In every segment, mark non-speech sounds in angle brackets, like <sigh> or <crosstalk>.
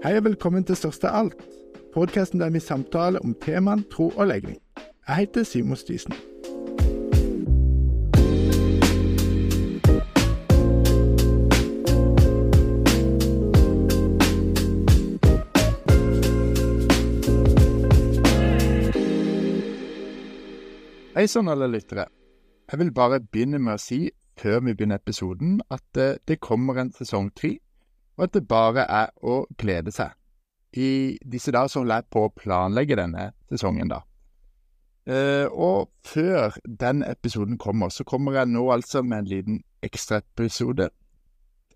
Hei og velkommen til Største alt, podkasten der vi samtaler om temaene tro og legning. Jeg heter Simon Stisen. Hei sann, alle lyttere. Jeg vil bare begynne med å si, før vi begynner episoden, at eh, det kommer en sesong tre, og at det bare er å glede seg. I disse dager så holder jeg på å planlegge denne sesongen, da. Eh, og før den episoden kommer, så kommer jeg nå altså med en liten ekstraepisode.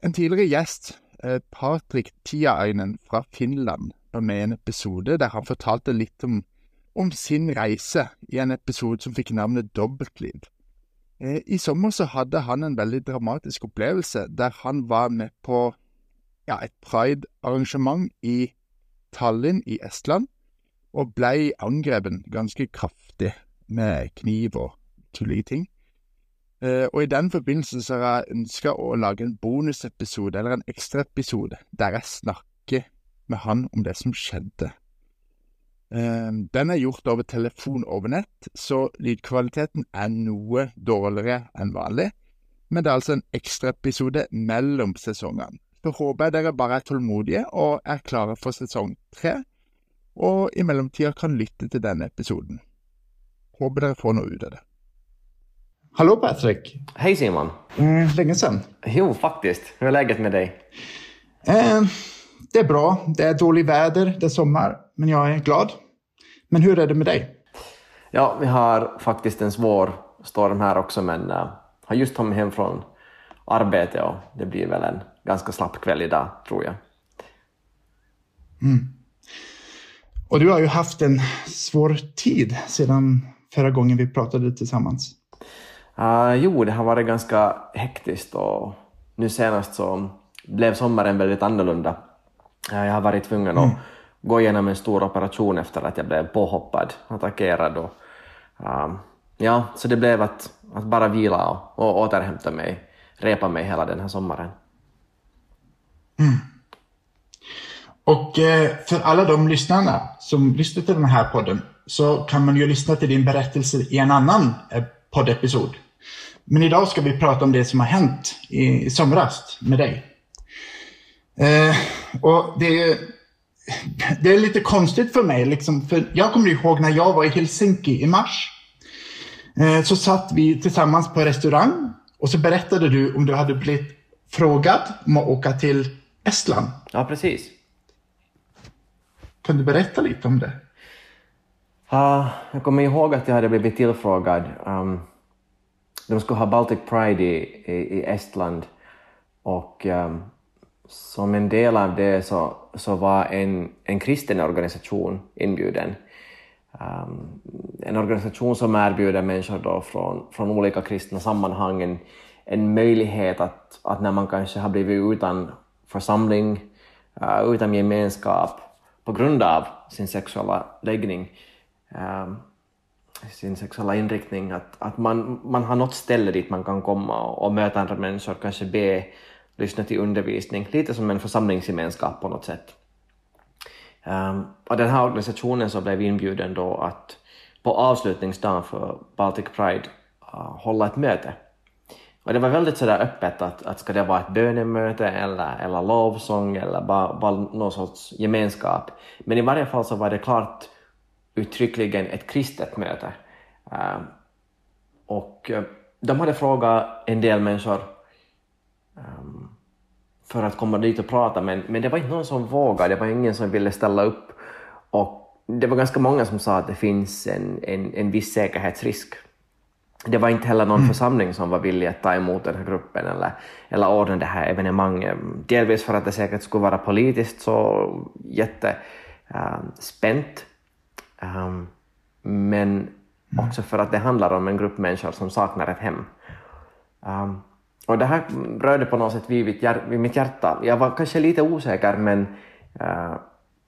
En tidligere gjest, eh, Patrik Tiainen fra Finland, var med i en episode der han fortalte litt om om sin reise i en episode som fikk navnet Dobbeltliv. Eh, I sommer så hadde han en veldig dramatisk opplevelse der han var med på ja, et pride-arrangement i Tallinn i Estland, og blei angrepet ganske kraftig med kniv og tullige ting. Eh, og i den forbindelse så har jeg ønska å lage en bonusepisode, eller en ekstraepisode, der jeg snakker med han om det som skjedde. Eh, den er gjort over telefon over nett, så lydkvaliteten er noe dårligere enn vanlig. Men det er altså en ekstraepisode mellom sesongene. Så håper jeg dere bare er tålmodige og er klare for sesong tre, og i mellomtida kan lytte til denne episoden. Håper dere får noe ut av det. Hallo, Patrick. Hej Simon! Mm, länge sedan. Jo, faktiskt. Hur är läget med dig? Eh, det är bra. Det är dåligt väder, det är sommar, men jag är glad. Men hur är det med dig? Ja, vi har faktiskt en svår storm här också, men uh, har just kommit hem från arbete och det blir väl en ganska slapp kväll idag, tror jag. Mm. Och du har ju haft en svår tid sedan förra gången vi pratade tillsammans. Uh, jo, det har varit ganska hektiskt och nu senast så blev sommaren väldigt annorlunda. Uh, jag har varit tvungen mm. att gå igenom en stor operation efter att jag blev påhoppad, attackerad och um, ja, så det blev att, att bara vila och, och återhämta mig, repa mig hela den här sommaren. Mm. Och eh, för alla de lyssnarna som lyssnar till den här podden så kan man ju lyssna till din berättelse i en annan eh, poddepisod. Men idag ska vi prata om det som har hänt i, somras med dig. Eh, och det är <laughs> det är lite konstigt för mig, liksom, för jag kommer ihåg när jag var i Helsinki i mars. Så satt vi tillsammans på restaurang och så berättade du om du hade blivit frågad om att åka till Estland. Ja, precis. Kan du berätta lite om det? Uh, jag kommer ihåg att jag hade blivit tillfrågad. Um, de skulle ha Baltic Pride i, i, i Estland och um, som en del av det så, så var en, en kristen organisation inbjuden. Um, en organisation som erbjuder människor då från, från olika kristna sammanhang en, en möjlighet att, att när man kanske har blivit utan församling, uh, utan gemenskap på grund av sin sexuella läggning, um, sin sexuella inriktning, att, att man, man har något ställe dit man kan komma och, och möta andra människor, kanske be lyssna till undervisning, lite som en församlingsgemenskap på något sätt. Um, och den här organisationen så blev inbjuden då att på avslutningsdagen för Baltic Pride uh, hålla ett möte. Och det var väldigt sådär öppet att, att ska det vara ett bönemöte eller, eller lovsång eller bara, bara någon sorts gemenskap. Men i varje fall så var det klart uttryckligen ett kristet möte. Uh, och uh, de hade frågat en del människor um, för att komma dit och prata, men, men det var inte någon som vågade, det var ingen som ville ställa upp. Och det var ganska många som sa att det finns en, en, en viss säkerhetsrisk. Det var inte heller någon mm. församling som var villig att ta emot den här gruppen eller, eller ordna det här evenemanget. Delvis för att det säkert skulle vara politiskt så jättespänt, uh, um, men mm. också för att det handlar om en grupp människor som saknar ett hem. Um, och det här rörde på något sätt vid mitt, hjär, vid mitt hjärta. Jag var kanske lite osäker men, uh,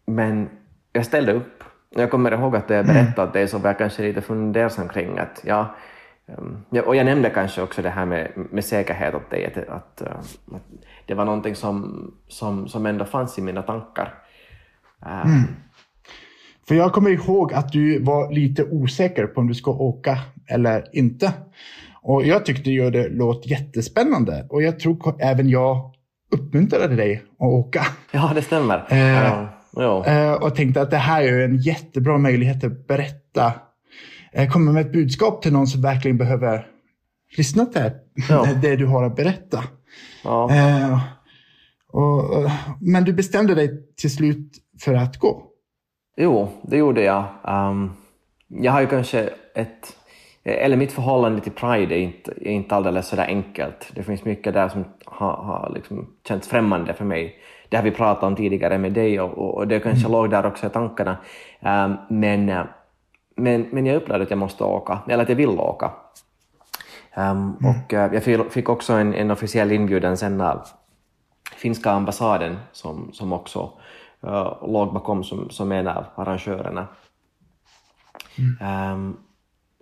men jag ställde upp. Jag kommer ihåg att jag mm. berättade det så var jag kanske lite fundersam kring att ja, um, och jag nämnde kanske också det här med, med säkerhet åt dig, att, att, att, det var någonting som, som, som ändå fanns i mina tankar. Mm. För jag kommer ihåg att du var lite osäker på om du ska åka eller inte. Och jag tyckte ju det låt jättespännande. Och jag tror även jag uppmuntrade dig att åka. Ja, det stämmer. Eh, ja. eh, och tänkte att det här är en jättebra möjlighet att berätta. Eh, komma med ett budskap till någon som verkligen behöver lyssna till ja. <laughs> det du har att berätta. Ja. Eh, och, men du bestämde dig till slut för att gå. Jo, det gjorde jag. Um, jag har ju kanske ett... Eller mitt förhållande till Pride är inte, är inte alldeles sådär enkelt. Det finns mycket där som har, har liksom känts främmande för mig. Det har vi pratat om tidigare med dig och, och det kanske mm. låg där också i tankarna. Um, men, uh, men, men jag upplevde att jag måste åka, eller att jag vill åka. Um, mm. Och uh, jag fick också en, en officiell inbjudan sen av finska ambassaden som, som också uh, låg bakom som, som en av arrangörerna. Mm. Um,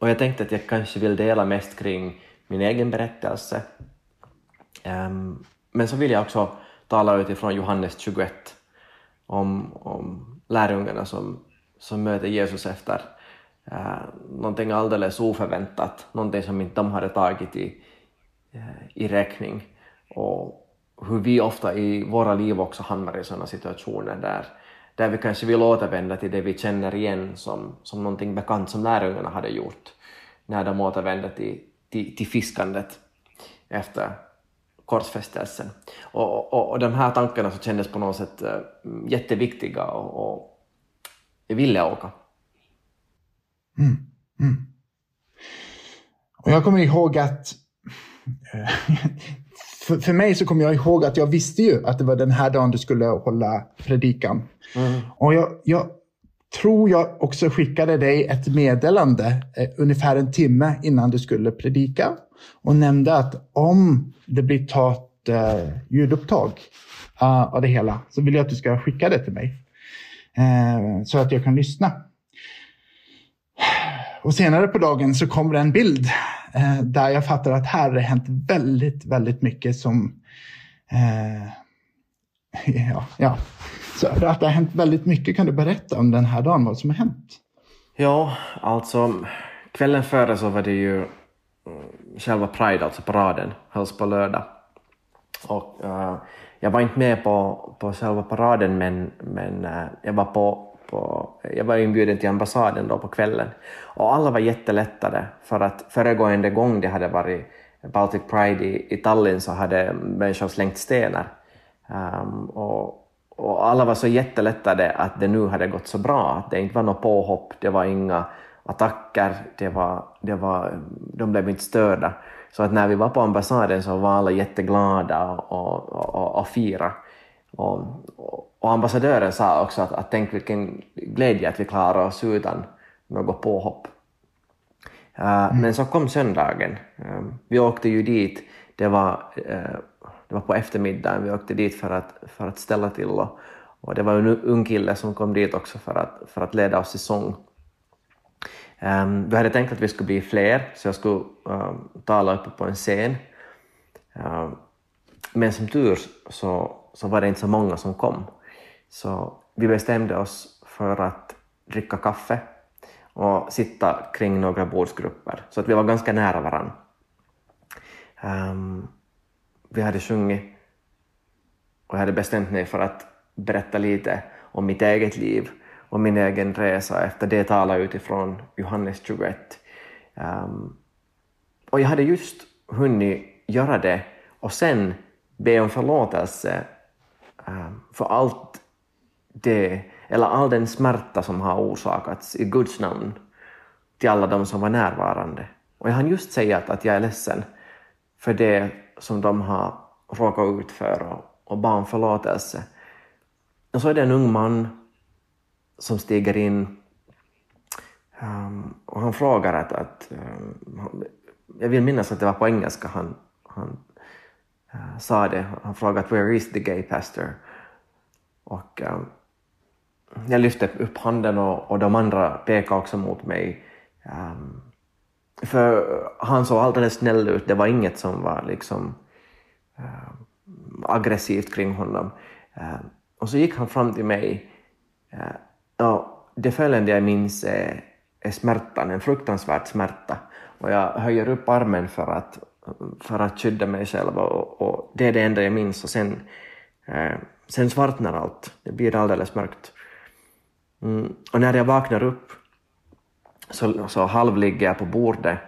och jag tänkte att jag kanske vill dela mest kring min egen berättelse. Um, men så vill jag också tala utifrån Johannes 21 om, om lärjungarna som, som möter Jesus efter Äh, någonting alldeles oförväntat, någonting som inte de hade tagit i, uh, i räkning. Och, hur vi ofta i våra liv också hamnar i sådana situationer där, där vi kanske vill återvända till det vi känner igen som, som någonting bekant som lärjungarna hade gjort när de återvände till, till, till fiskandet efter korsfästelsen. Och, och, och de här tankarna så kändes på något sätt äh, jätteviktiga och, och jag ville åka. Mm, mm. Och jag kommer ihåg att eh, <laughs> för, för mig så kommer jag ihåg att jag visste ju att det var den här dagen du skulle hålla predikan. Mm. Och jag, jag, tror jag också skickade dig ett meddelande eh, ungefär en timme innan du skulle predika och nämnde att om det blir taget eh, ljudupptag uh, av det hela så vill jag att du ska skicka det till mig eh, så att jag kan lyssna. Och senare på dagen så kommer det en bild eh, där jag fattar att här har det hänt väldigt, väldigt mycket som... Eh, <laughs> ja, ja. Så att det har hänt väldigt mycket. Kan du berätta om den här dagen, vad som har hänt? Ja, alltså kvällen före så var det ju eh, själva Pride, alltså paraden, hölls på lördag. Och uh, jag var inte med på, på själva paraden men, men uh, jag var på på, jag var inbjuden till ambassaden då på kvällen och alla var jättelättade för att föregående gång det hade varit Baltic Pride i, i Tallinn så hade människor slängt stenar. Um, och, och alla var så jättelättade att det nu hade gått så bra, att det inte var något påhopp, det var inga attacker, det var, det var, de blev inte störda. Så att när vi var på ambassaden så var alla jätteglada och, och, och, och firade. Och, och ambassadören sa också att, att tänk vilken glädje att vi klarar oss utan något påhopp. Uh, mm. Men så kom söndagen. Uh, vi åkte ju dit, det var, uh, det var på eftermiddagen, vi åkte dit för att, för att ställa till och, och det var en ung kille som kom dit också för att, för att leda oss i sång. Um, vi hade tänkt att vi skulle bli fler, så jag skulle um, tala uppe på en scen. Um, men som tur så, så var det inte så många som kom. Så vi bestämde oss för att dricka kaffe och sitta kring några bordsgrupper, så att vi var ganska nära varandra. Um, ehm, vi hade sjungit och jag hade bestämt mig för att berätta lite om mitt eget liv och min egen resa efter det tala utifrån Johannes 21. Um, ehm, och jag hade just hunnit göra det och sen be om förlåtelse Ähm, för allt det, eller all den smärta som har orsakats i Guds namn till alla de som var närvarande. Och jag hann just säga att, att jag är ledsen för det som de har råkat ut för och, och bad om förlåtelse. Och så är det en ung man som stiger in um, och han frågar att, att um, jag vill minnas att det var på engelska han, han uh, sa det, han frågade “Where is the gay pastor?” och um, jag lyfte upp handen och, och de andra pekade också mot mig. Um, för han såg alldeles snäll ut, det var inget som var liksom uh, aggressivt kring honom. Uh, och så gick han fram till mig Uh, det följande jag minns är, är smärtan, en fruktansvärd smärta. Och jag höjer upp armen för att, för att skydda mig själv och, och det är det enda jag minns och sen, eh, sen svartnar allt. Det blir alldeles mörkt. Mm. Och när jag vaknar upp så, så halvligger jag på bordet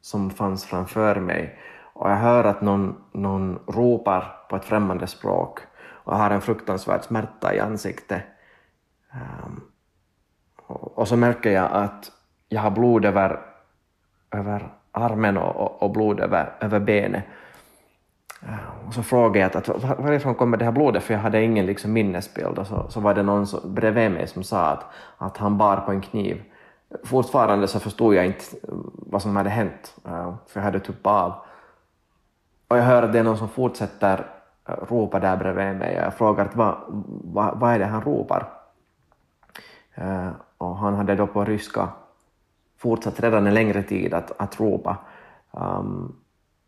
som fanns framför mig och jag hör att någon, någon ropar på ett främmande språk och jag har en fruktansvärd smärta i ansiktet. Um, och, och, så märker jag att jag har blod över, över armen och, och, och blod över, över benet. Eh, och så frågade jag att, att varifrån kommer det här blodet, för jag hade ingen liksom minnesbild. Och så, så var det någon så, bredvid mig som sa att, att han bar på en kniv. Fortfarande så förstod jag inte vad som hade hänt, eh, för jag hade tuppat av. Och jag hör att det är någon som fortsätter eh, ropa där bredvid mig. Jag frågar vad, vad, vad är det han ropar? Och han hade då på ryska fortsatt redan en längre tid att, att ropa, um,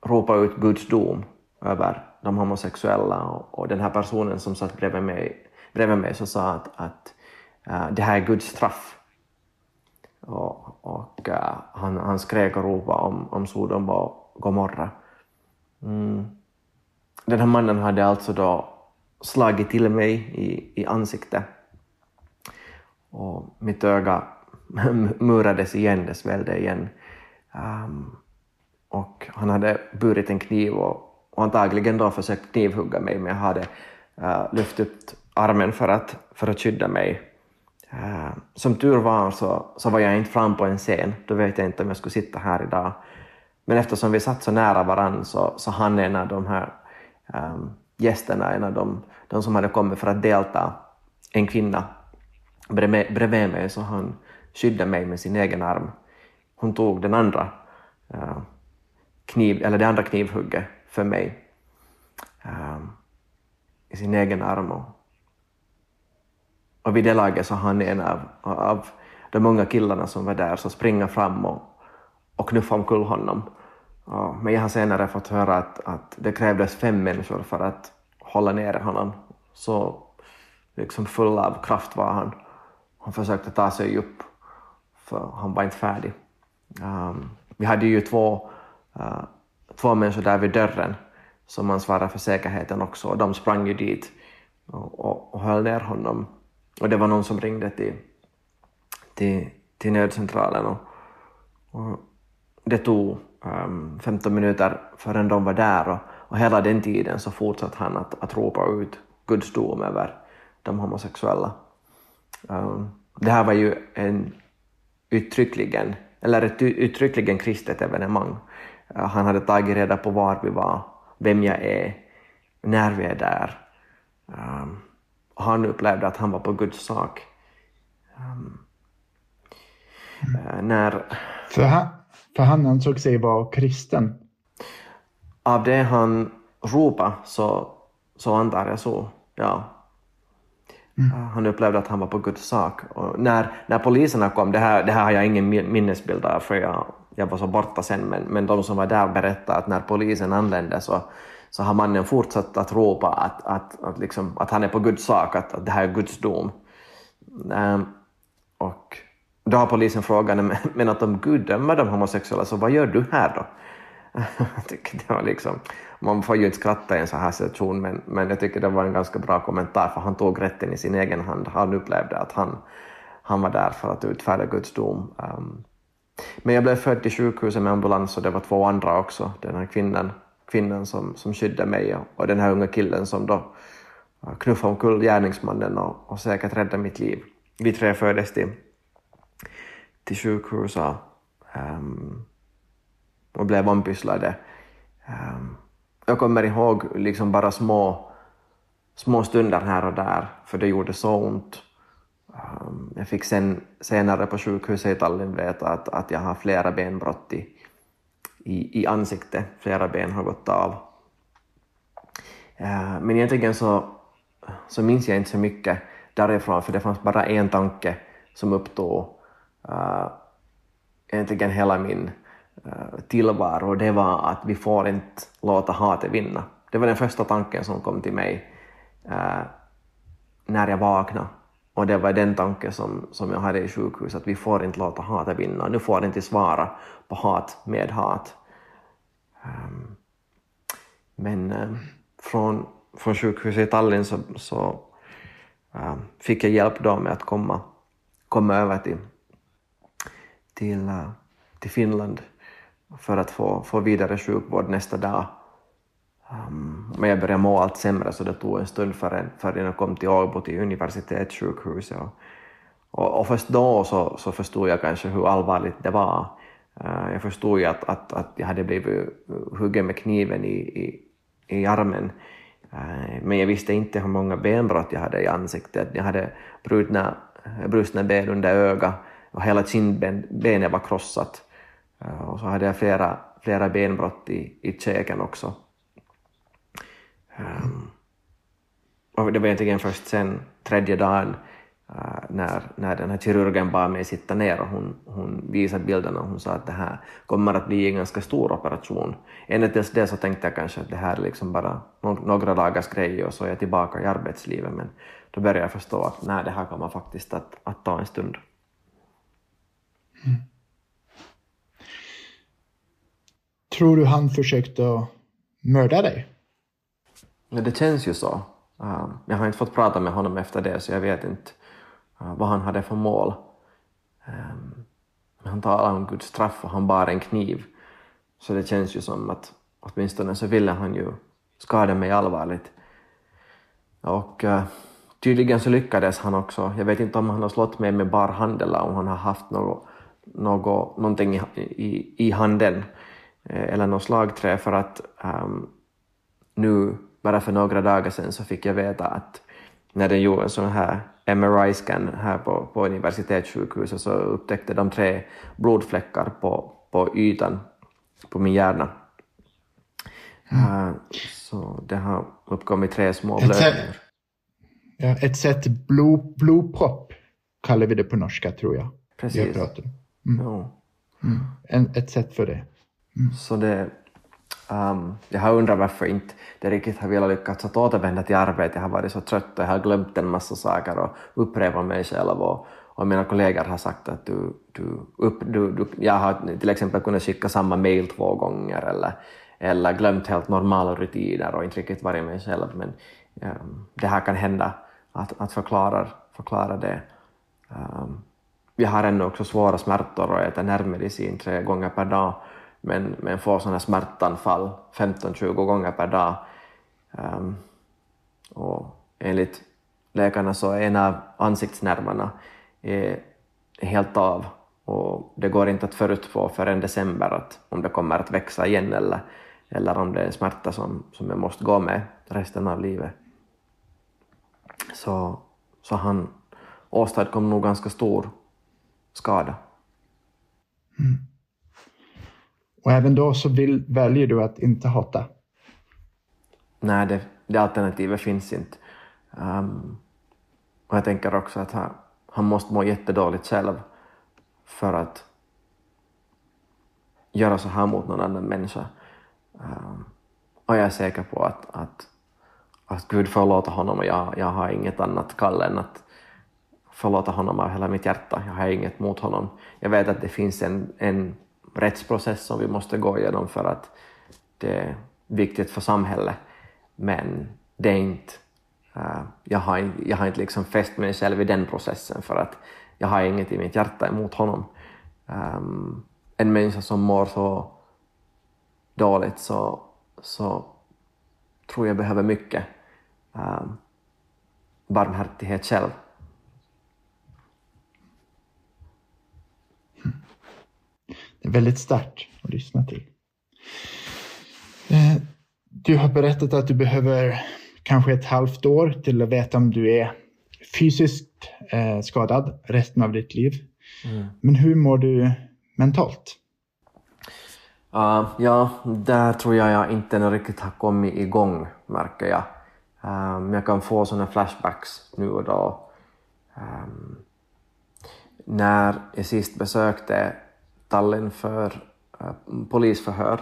ropa ut Guds dom över de homosexuella och, och den här personen som satt bredvid mig, bredvid mig så sa att, att uh, det här är Guds straff. Och, och uh, han, han skrek och ropade om, om Sodom och Gomorra. Mm. Den här mannen hade alltså då slagit till mig i, i ansiktet och mitt öga <laughs> murades igen, det svällde igen. Um, och han hade burit en kniv och, och antagligen då försökt knivhugga mig, men jag hade uh, lyft upp armen för att, för att skydda mig. Uh, som tur var så, så var jag inte fram på en scen, då vet jag inte om jag skulle sitta här idag. Men eftersom vi satt så nära varandra så, så han en av de här um, gästerna, en av de, de som hade kommit för att delta, en kvinna bredvid, bredvid mig så han skydda mig med sin egen arm. Hon tog den andra uh, kniv, eller det andra knivhugget för mig uh, i sin egen arm. Och, och vid det laget så han en av, av de unga killarna som var där så springa fram och, och knuffa omkull honom. Men jag har senare fått höra att, att det krävdes fem människor för att hålla nere honom. Så liksom full av kraft var han. Han försökte ta sig upp, för han var inte färdig. Um, vi hade ju två, uh, två människor där vid dörren som ansvarade för säkerheten också, och de sprang ju dit och, och, och höll ner honom. Och det var någon som ringde till, till, till nödcentralen och, och det tog ehm, um, 15 minuter förrän de var där och, och hela den tiden så fortsatte han att, att ropa ut Guds dom över de homosexuella. Um, det här var ju en uttryckligen, eller ett uttryckligen kristet evenemang. Uh, han hade tagit reda på var vi var, vem jag är, när vi är där. Um, han upplevde att han var på Guds sak. Um, uh, när... För han, för han ansåg sig vara kristen? Av det han ropade så, så antar jag så, ja. Mm. Han upplevde att han var på Guds sak. Och när, när poliserna kom, det här, det här har jag ingen minnesbild av för jag, jag var så borta sen, men, men de som var där berättade att när polisen anlände så, så har mannen fortsatt att ropa att, att, att, liksom, att han är på Guds sak, att, att det här är Guds dom. Um, och då har polisen frågat, men att om Gud dömer de homosexuella, så vad gör du här då? Jag tycker det var liksom, man får ju inte skratta i en sån här situation, men, men jag tycker det var en ganska bra kommentar, för han tog rätten i sin egen hand. Han upplevde att han, han var där för att utfärda Guds dom. Um, men jag blev född till sjukhuset med ambulans och det var två andra också. Den här kvinnan, kvinnan som, som skyddade mig och den här unga killen som då eh, knuffade omkull gärningsmannen och, och säkert räddade mitt liv. Vi tre fördes till till sjukhuset um, och blev ompysslade. Um, ehm, jag kommer ihåg liksom bara små, små stunder här och där, för det gjorde så ont. Um, jag fick sen, senare på sjukhuset i Tallinn veta att, att jag har flera benbrott i, i, i ansiktet, flera ben har gått av. Uh, men egentligen så, så minns jag inte så mycket därifrån, för det fanns bara en tanke som upptog uh, egentligen hela min tillvaro det var att vi får inte låta hatet vinna. Det var den första tanken som kom till mig eh, när jag vaknade. och det var den tanken som, som jag hade i sjukhuset, att vi får inte låta hatet vinna. Nu får inte svara på hat med hat. Um, men um, från, från sjukhuset i Tallinn så, så um, fick jag hjälp då med att komma, komma över till, till, uh, till Finland för att få, få vidare sjukvård nästa dag. Um, men jag började må allt sämre så det tog en stund förrän, förrän jag kom till Åbo till universitetssjukhuset. Och, och, och först då så, så förstod jag kanske hur allvarligt det var. Uh, jag förstod ju att, att, att jag hade blivit huggen med kniven i, i, i armen. Uh, men jag visste inte hur många benbrott jag hade i ansiktet. Jag hade brutna, brustna ben under ögat och hela kindbenet var krossat. Eh, och så hade jag flera, flera benbrott i, i käken också. Um, och det var egentligen först sen tredje dagen uh, när, när den här kirurgen bad mig sitta ner och hon, hon visade bilderna och hon sa att det här kommer att bli en ganska stor operation. Ända tills det så tänkte jag kanske att det här är liksom bara några dagars grej och så är jag tillbaka i arbetslivet men då började jag förstå att nej, det här kommer faktiskt att, att ta en stund. Mm. Tror du han försökte mörda dig? Det känns ju så. Um, jag har inte fått prata med honom efter det så jag vet inte uh, vad han hade för mål. Um, han talade om Guds straff och han bar en kniv. Så det känns ju som att åtminstone så ville han ju skada mig allvarligt. Och uh, tydligen så lyckades han också. Jag vet inte om han har slått mig med bar hand eller om han har haft något, något, någonting i, i, i handen eller något slagträ för att um, nu bara för några dagar sedan så fick jag veta att när de gjorde en sån här MRI-scan här på, på universitetssjukhuset så upptäckte de tre blodfläckar på, på ytan på min hjärna. Mm. Uh, så det har uppkommit tre små blödningar. Ja, ett sätt blod, blodpropp kallar vi det på norska tror jag. Precis. Mm. Ja. Mm. En, ett sätt för det. Mm. Så det, ehm, Um, jag har undrat varför inte det riktigt har velat lyckas att återvända till arbetet. Jag har varit så trött och jag har glömt en massa saker och upprepat mig själv och, och mina kollegor har sagt att du, du, upp, du, du, jag har till exempel kunnat skicka samma mail två gånger eller, eller glömt helt normala rutiner och inte riktigt varit mig själv men um, det här kan hända att, att förklara, förklara det. Um, jag har ännu också svåra smärtor och äter nervmedicin tre gånger per dag men, men får sådana smärtanfall 15-20 gånger per dag. Um, och enligt läkarna så är en av ansiktsnerverna är helt av och det går inte att förutspå förrän december att om det kommer att växa igen eller, eller om det är smärta som, som jag måste gå med resten av livet. Så, så han åstadkom nog ganska stor skada. Mm. Och även då så vill, väljer du att inte hata. Nej, det, det alternativet finns inte. Um, och jag tänker också att han, han måste må jättedåligt själv för att göra så här mot någon annan människa. Um, och jag är säker på att, att, att Gud förlåter honom och jag, jag har inget annat kall än att förlåta honom av hela mitt hjärta. Jag har inget mot honom. Jag vet att det finns en, en rättsprocess som vi måste gå igenom för att det är viktigt för samhället. Men det är inte, uh, jag, har, jag har inte liksom fäst mig själv i den processen för att jag har inget i mitt hjärta emot honom. Um, en människa som mår så dåligt så, så tror jag behöver mycket um, barmhärtighet själv. Väldigt starkt att lyssna till. Eh, du har berättat att du behöver kanske ett halvt år till att veta om du är fysiskt eh, skadad resten av ditt liv. Mm. Men hur mår du mentalt? Uh, ja, där tror jag jag inte riktigt har kommit igång, märker jag. Um, jag kan få sådana flashbacks nu och då. Um, när jag sist besökte Tallinn för äh, polisförhör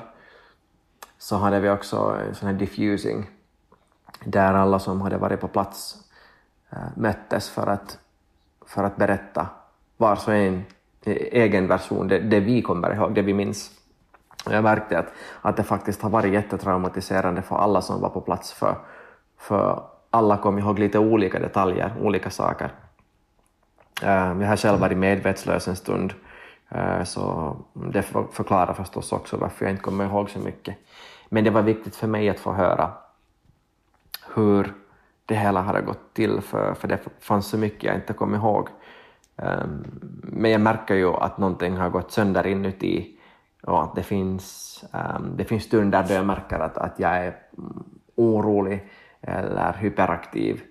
så hade vi också en sån här diffusing där alla som hade varit på plats äh, möttes för att för att berätta vars och en e-, egen version, det, det vi kommer ihåg, det vi minns. Jag märkte att, att det faktiskt har varit jättetraumatiserande för alla som var på plats, för, för alla kom ihåg lite olika detaljer, olika saker. Uh, jag har själv varit medvetslös en stund, uh, Eh, så det förklarar förstås också varför jag inte kommer ihåg så mycket. Men det var viktigt för mig att få höra hur det hela hade gått till, för, för det fanns så mycket jag inte kom ihåg. Ehm, men jag märker ju att någonting har gått sönder inuti och att det finns, ehm, det finns stunder då jag märker att, att jag är mm, orolig eller hyperaktiv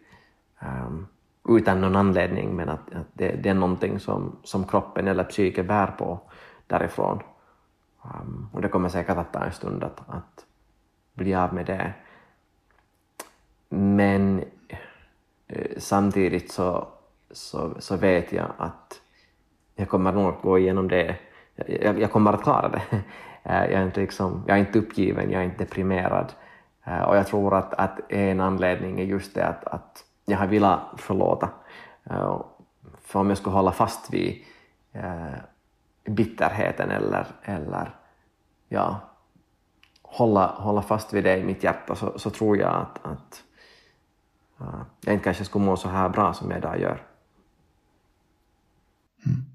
um, utan någon anledning, men att, att det, det, är någonting som, som kroppen eller psyket bär på därifrån. Um, och det kommer säkert att ta en stund att, att bli av med det. Men eh, samtidigt så, så, så vet jag att jag kommer nog att gå igenom det. Jag, jag kommer att klara det. <laughs> Eh, jag är, inte liksom, jag är inte uppgiven, jag är inte deprimerad. Eh, och jag tror att, att en anledning är just det att, att jag har velat förlåta. Eh, för om jag skulle hålla fast vid eh, bitterheten eller, eller ja, hålla, hålla fast vid det i mitt hjärta så, så tror jag att, att uh, jag inte kanske skulle må så här bra som jag idag gör. Mm.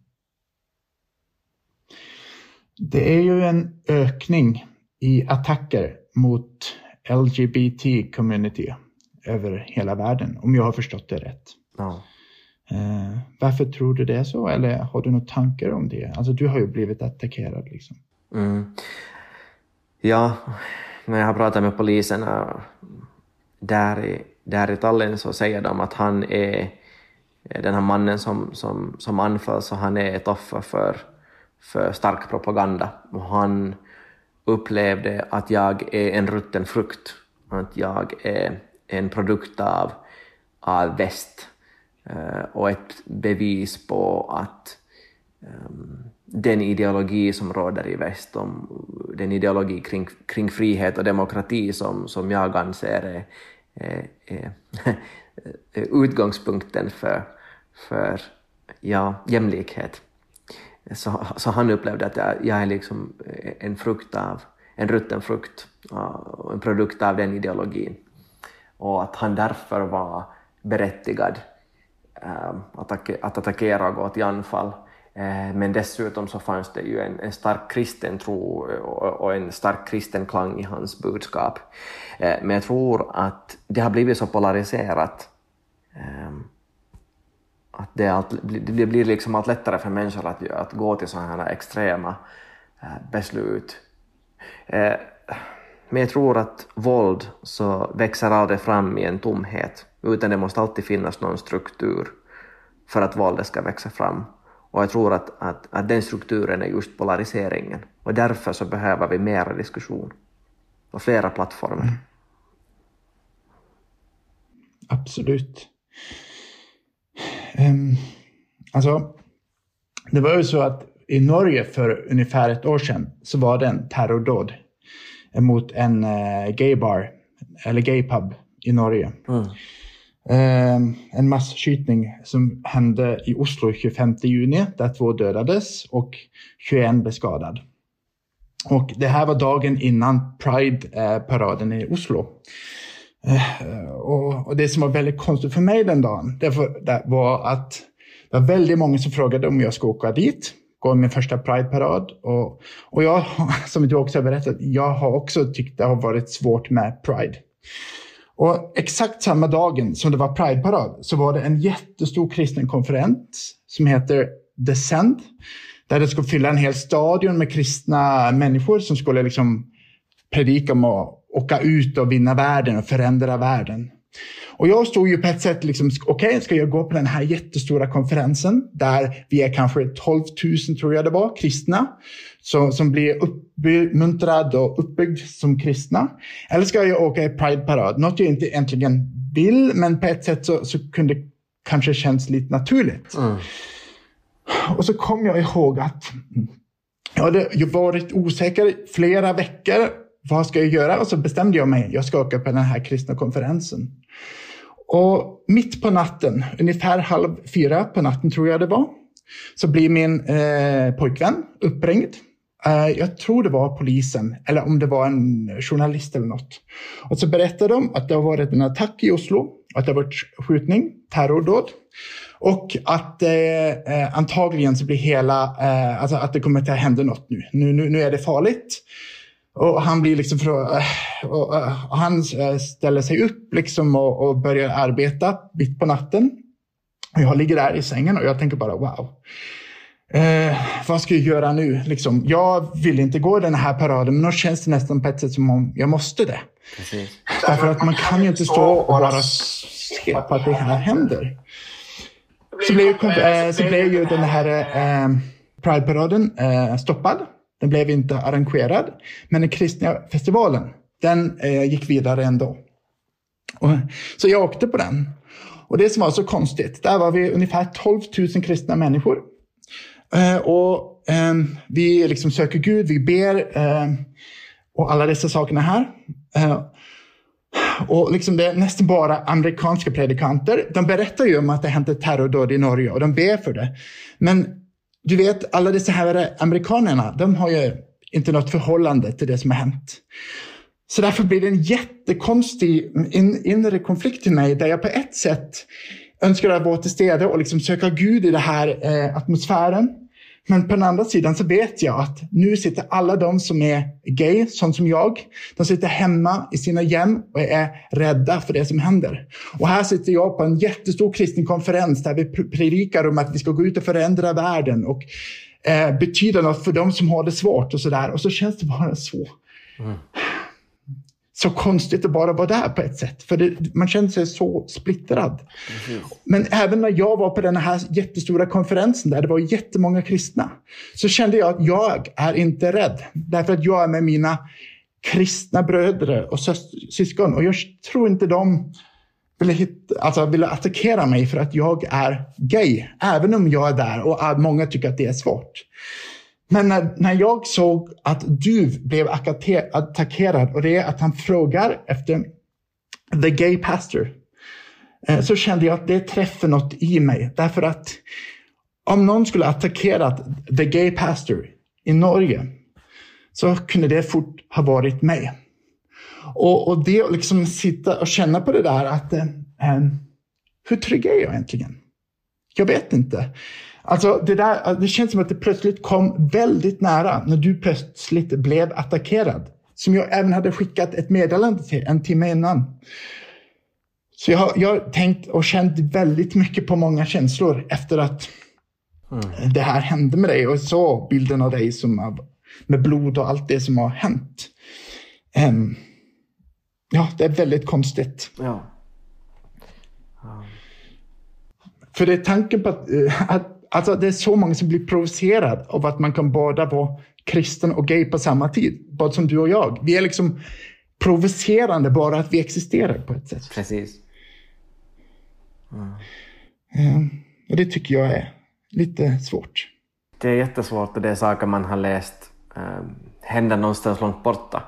Det är ju en ökning i attacker mot LGBT-community över hela världen, om jag har förstått det rätt. Ja. Uh, varför tror du det är så? Eller har du några tankar om det? Alltså, du har ju blivit attackerad. Liksom. Mm. Ja, när jag har pratat med polisen där i, där i Tallinn så säger de att han är den här mannen som, som, som anfalls och han är ett offer för, för stark propaganda. Och han upplevde att jag är en rutten frukt, att jag är en produkt av, av väst eh, och ett bevis på att um, den ideologi som råder i väst, om den ideologi kring, kring frihet och demokrati som, som jag anser är, är, är <laughs> utgångspunkten för, för ja, jämlikhet. Så, så han upplevde att jag, jag är liksom en frukt av, en rutten frukt, en produkt av den ideologin. Och att han därför var berättigad eh, att, attackera och gå till anfall eh, men dessutom så fanns det ju en, en stark kristen tro eh, och, en stark kristen klang i hans budskap. Men jag tror att det har blivit så polariserat att det, allt, det blir liksom allt lättare för människor att, att gå till sådana här extrema beslut. Men jag tror att våld så växer aldrig fram i en tomhet, utan det måste alltid finnas någon struktur för att våldet ska växa fram. Och jag tror att, att, att den strukturen är just polariseringen. Och därför så behöver vi mera diskussion och flera plattformar. Mm. Absolut. Um, alltså, det var ju så att i Norge för ungefär ett år sedan så var det en terrordåd mot en uh, gaybar, eller gaypub i Norge. Mm. Ehm, en masskjutning som hände i Oslo 25 juni där två dödades och 21 blev skadade. Och det här var dagen innan Pride-paraden i Oslo. Ehm, och, det som var väldigt konstigt för mig den dagen det var att det var väldigt många som frågade om jag skulle åka dit, gå min första Pride-parad. Och, och jag, <laughs> som du också har berättat, jag har också tyckt det har varit svårt med Pride. Och exakt samma dagen som det var Pride-parad så var det en jättestor kristen konferens som heter The Send Där det skulle fylla en hel stadion med kristna människor som skulle liksom predika om att åka ut och vinna världen och förändra världen. Och jag stod ju på ett sätt, liksom, okej, okay, ska jag gå på den här jättestora konferensen där vi är kanske 12 000, tror jag det var, kristna så, som blir uppmuntrad och uppbyggd som kristna? Eller ska jag åka i Pride-parad? Något jag inte egentligen vill, men på ett sätt så, så kunde det kanske känns lite naturligt. Mm. Och så kom jag ihåg att jag hade varit osäker flera veckor. Vad ska jag göra? Och så bestämde jag mig. Jag ska åka på den här kristna konferensen. Och mitt på natten, ungefär halv fyra på natten tror jag det var, så blir min eh, pojkvän uppringd. Eh, jag tror det var polisen, eller om det var en journalist eller något. Och så berättade de att det har varit en attack i Oslo, att det har varit skjutning, terrordåd. Och att eh, eh, antagligen så blir hela, eh, alltså att det kommer att hända något nu. Nu, nu. nu är det farligt. Och han blir liksom för, eh, och, och han eh, ställer sig upp liksom och, och börjar arbeta mitt på natten. Och jag ligger där i sängen och jag tänker bara wow. Eh, vad ska jag göra nu? Liksom, jag vill inte gå den här paraden, men då känns det nästan på ett sätt som om jag måste det. Precis. Därför att man kan ju inte stå och bara se på att det här händer så blev, eh, så blev ju den här eh, Pride-paraden eh, stoppad. Den blev inte arrangerad. Men den kristna festivalen, den eh, gick vidare ändå. Och, så jag åkte på den. Och det som var så konstigt, där var vi ungefär 12 000 kristna människor. Eh, och eh, vi liksom söker Gud, vi ber eh, och alla dessa sakerna här. Eh, och liksom det är nästan bara amerikanska predikanter. De berättar ju om att det hände terrordåd i Norge och de ber för det. Men du vet, alla dessa här amerikanerna, de har ju inte något förhållande till det som har hänt. Så därför blir det en jättekonstig in, inre konflikt i mig där jag på ett sätt önskar att vara till stede och liksom söka Gud i den här eh, atmosfären. Men på den andra sidan så vet jag att nu sitter alla de som är gay, sånt som jag, de sitter hemma i sina hem och är rädda för det som händer. Och här sitter jag på en jättestor kristen konferens där vi predikar om att vi ska gå ut och förändra världen och eh, betyda något för de som har det svårt och sådär. Och så känns det bara så. Mm så konstigt att bara vara där på ett sätt. För det, man känner sig så splittrad. Mm. Men även när jag var på den här jättestora konferensen där det var jättemånga kristna, så kände jag att jag är inte rädd. Därför att jag är med mina kristna bröder och syskon. Och jag tror inte de ville, hitta, alltså ville attackera mig för att jag är gay. Även om jag är där och många tycker att det är svårt. Men när, när jag såg att du blev attackerad och det är att han frågar efter the gay pastor eh, så kände jag att det träffade något i mig. Därför att om någon skulle attackera the gay pastor i Norge så kunde det fort ha varit mig. Och, och det liksom sitta och känna på det där att eh, eh hur trygg är jag egentligen? Jag vet inte. Alltså det, där, det känns som att det plötsligt kom väldigt nära när du plötsligt blev attackerad. Som jag även hade skickat ett meddelande till en timme innan. Så jag, jag har tänkt och känt väldigt mycket på många känslor efter att mm. det här hände med dig och så bilden av dig som med blod och allt det som har hänt. Um, ja, det är väldigt konstigt. Ja. För det är tanken på att, eh, att alltså det är så många som blir provocerade av att man kan båda vara kristen och gay på samma tid. Både som du och jag. Vi är liksom provocerande bara att vi existerar på ett sätt. Precis. Mm. och det tycker jag är lite svårt. Det är jättesvårt och det är saker man har läst eh, hända någonstans långt borta.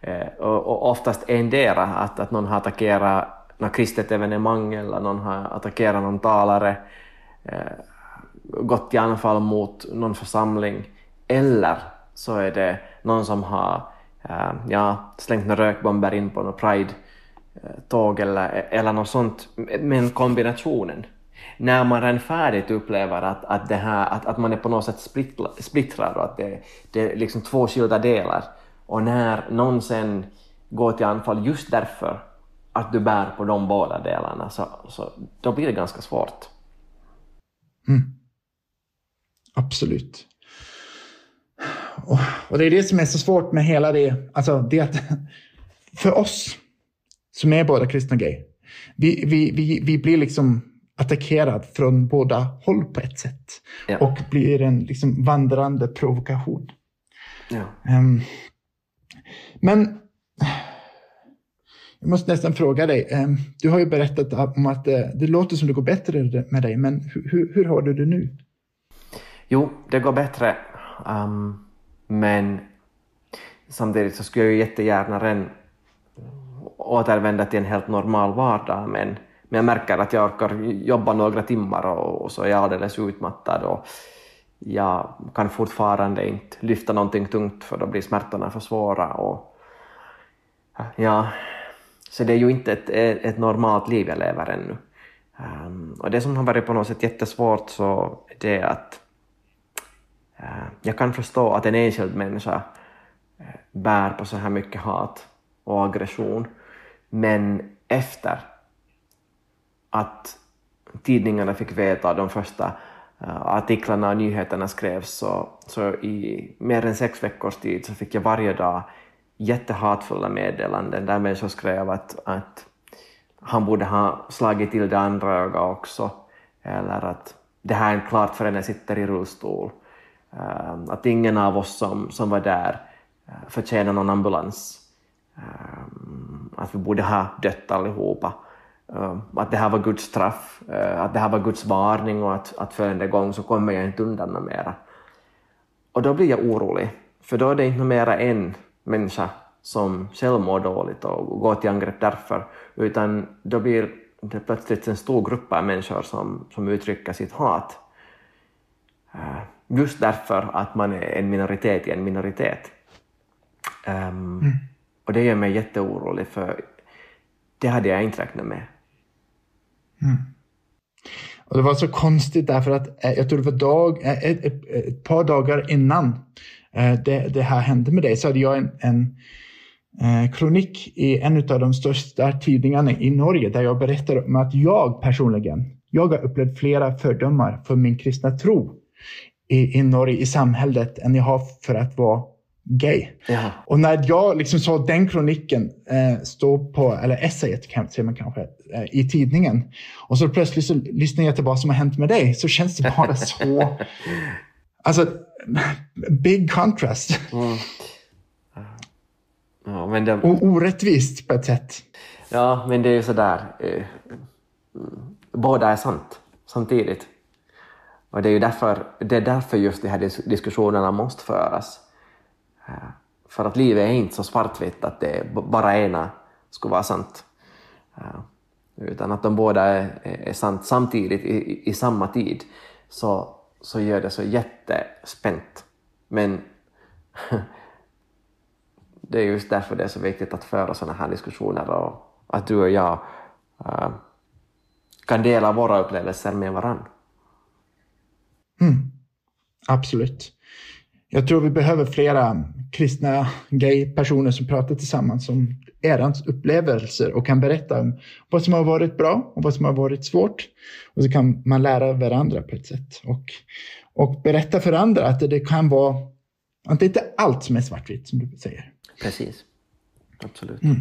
Eh, och, och oftast endera att, att någon har attackerat något kristet evenemang eller någon har attackerat någon talare. Eh, gått till anfall mot någon församling eller så är det någon som har äh, ja, slängt några rökbomber in på något Pride-tåg eller, eller något sånt, men kombinationen. När man redan färdigt upplever att, att, det här, att, att man är på något sätt splittrad och att det, det är liksom två skilda delar och när någon sen går till anfall just därför att du bär på de båda delarna så, så då blir det ganska svårt. Mm. Absolut. Och, och, det är det som är så svårt med hela det. Alltså det att <laughs> för oss som är båda kristna gay, vi, vi, vi, vi blir liksom attackerad från båda håll på ett sätt. Ja. Och blir en liksom vandrande provokation. Ja. Um, men jag måste nästan fråga dig. Um, du har ju berättat om att uh, det låter som det går bättre med dig, men hur, hur har du det nu? Jo, det går bättre. Um, men samtidigt så skulle jag ju jättegärna återvända till en helt normal vardag men, Men jag märker att jag orkar jobba några timmar och, och så är jag alldeles utmattad och jag kan fortfarande inte lyfta någonting tungt för då blir smärtorna för svåra. Och, ja, så det är ju inte ett, ett normalt liv jag lever ännu. Um, och det som har varit på något sätt jättesvårt så är det att Eh, jag kan förstå att en enskild människa eh, bär på så här mycket hat och aggression, men efter att tidningarna fick veta de första eh, artiklarna och nyheterna skrevs så, så i mer än sex veckors tid så fick jag varje dag jättehatfulla meddelanden där människor skrev att, att han borde ha slagit till det andra ögat också, eller att det här är klart förrän jag sitter i rullstol. Ehm, att ingen av oss som, som var där förtjänade förtjänar någon ambulans. Ehm, att vi borde ha dött allihopa. Ehm, att det här var Guds straff, eh, att det här var Guds varning och att, att följande gång så kommer jag inte undan något mera. Och då blir jag orolig, för då är det inte mera en människa som själv mår dåligt och går till angrepp därför, utan då blir det plötsligt en stor grupp av människor som, som uttrycker sitt hat. Eh, just därför att man är en minoritet i en minoritet. Um, mm. Och det gör mig jätteorolig, för det hade jag inte räknat med. Mm. Och det var så konstigt därför att eh, jag tror det var dag, eh, ett, ett, ett par dagar innan det, det, här hände med dig så hade jag en, en eh, kronik i en av de största tidningarna i Norge där jag berättar om att jag personligen, jag har upplevt flera fördomar för min kristna tro i, i Norge, i samhället, än jag har för att vara gay. Ja. Och när jag liksom såg den kroniken eh, stå på, eller essayet kan man kanske, eh, i tidningen. Och så plötsligt så lyssnar jag till vad som har hänt med dig, så känns det bara så... <laughs> alltså, big contrast. Mm. Ja, men det... Och orättvist på ett sätt. Ja, men det är ju sådär. Eh, båda är sant samtidigt. Och det är ju därför, det är därför just de här diskussionerna måste föras. Eh, för att livet är inte så svartvitt att det bara ena skulle vara sant. Eh, utan att de båda är, är sant samtidigt i, i samma tid så, så gör det så jättespänt. Men <laughs> det är just därför det är så viktigt att föra sådana här diskussioner och att du och jag eh, kan dela våra upplevelser med varandra. Mm. Absolut. Jag tror vi behöver flera kristna gay-personer som pratar tillsammans om era upplevelser och kan berätta om vad som har varit bra och vad som har varit svårt. Och så kan man lära varandra på ett sätt. Och, och berätta för andra att det kan vara, att det inte är allt som är svartvitt som du säger. Precis. Absolut. Mm.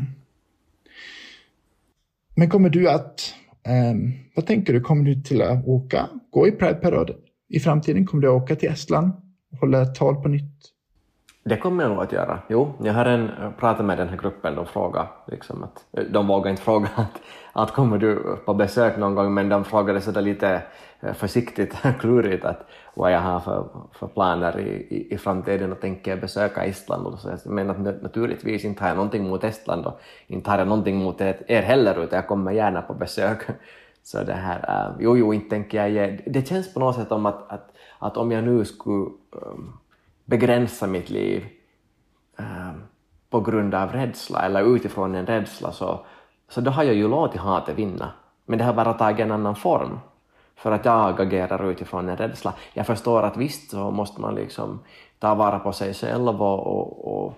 Men kommer du att, um, vad tänker du, kommer du till att åka, gå i Pride-parad i framtiden? Kommer du att åka till Estland och hålla ett tal på nytt? Det kommer jag nog att göra. Jo, jag har en, eh, pratat med den här gruppen, de frågade liksom att, eh, de vågar inte <laughs> fråga att, att kommer du på besök någon gång, men de frågade sådär lite eh, försiktigt <laughs> försiktigt, klurigt att vad jag har för, för planer i, i, i framtiden och tänker besöka Estland. Och så. Men att naturligtvis inte har jag någonting mot Estland och inte har jag någonting mot er heller, utan jag kommer gärna på besök. Så det här, uh, jo, jo, inte tänker jag ge. Det känns på något sätt om att, att, att om jag nu skulle um, begränsa mitt liv um, på grund av rädsla eller utifrån en rädsla så, så då har jag ju låtit hatet vinna. Men det har bara tagit en annan form för att jag agerar utifrån en rädsla. Jag förstår att visst så måste man liksom ta vara på sig själv och, och, och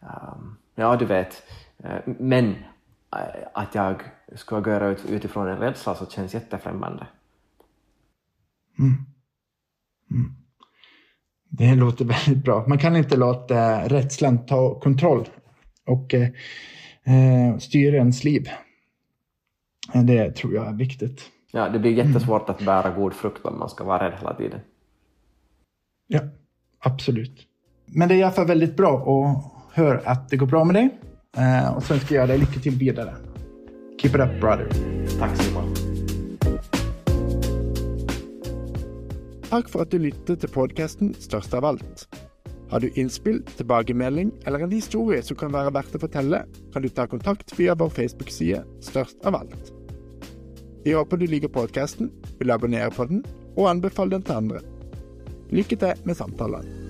um, ja, du vet, eh, men att jag skulle agera ut, utifrån en rädsla så känns jättefrämmande. Mm. Mm. Det låter <laughs> väldigt bra. Man kan inte låta rädslan ta kontroll och eh, eh styra ens liv. Det tror jag är viktigt. Ja, det blir jättesvårt att bära god frukt om man ska vara rädd hela tiden. Ja, absolut. Men det är i alla fall väldigt bra att höra att det går bra med dig. Eh, och sen ska jag dig lycka till vidare. Keep it up brother. Tack Simon. Tack för att du lyssnade till podcasten Störst av allt. Har du innspill, tilbakemelding eller en historia som kan vara värt att fortelle, kan du ta kontakt via vår Facebook-sida Störst av allt. Vi håper du liker podkasten, vil abonnere på den og anbefale den til andre. Lykke til med samtalene.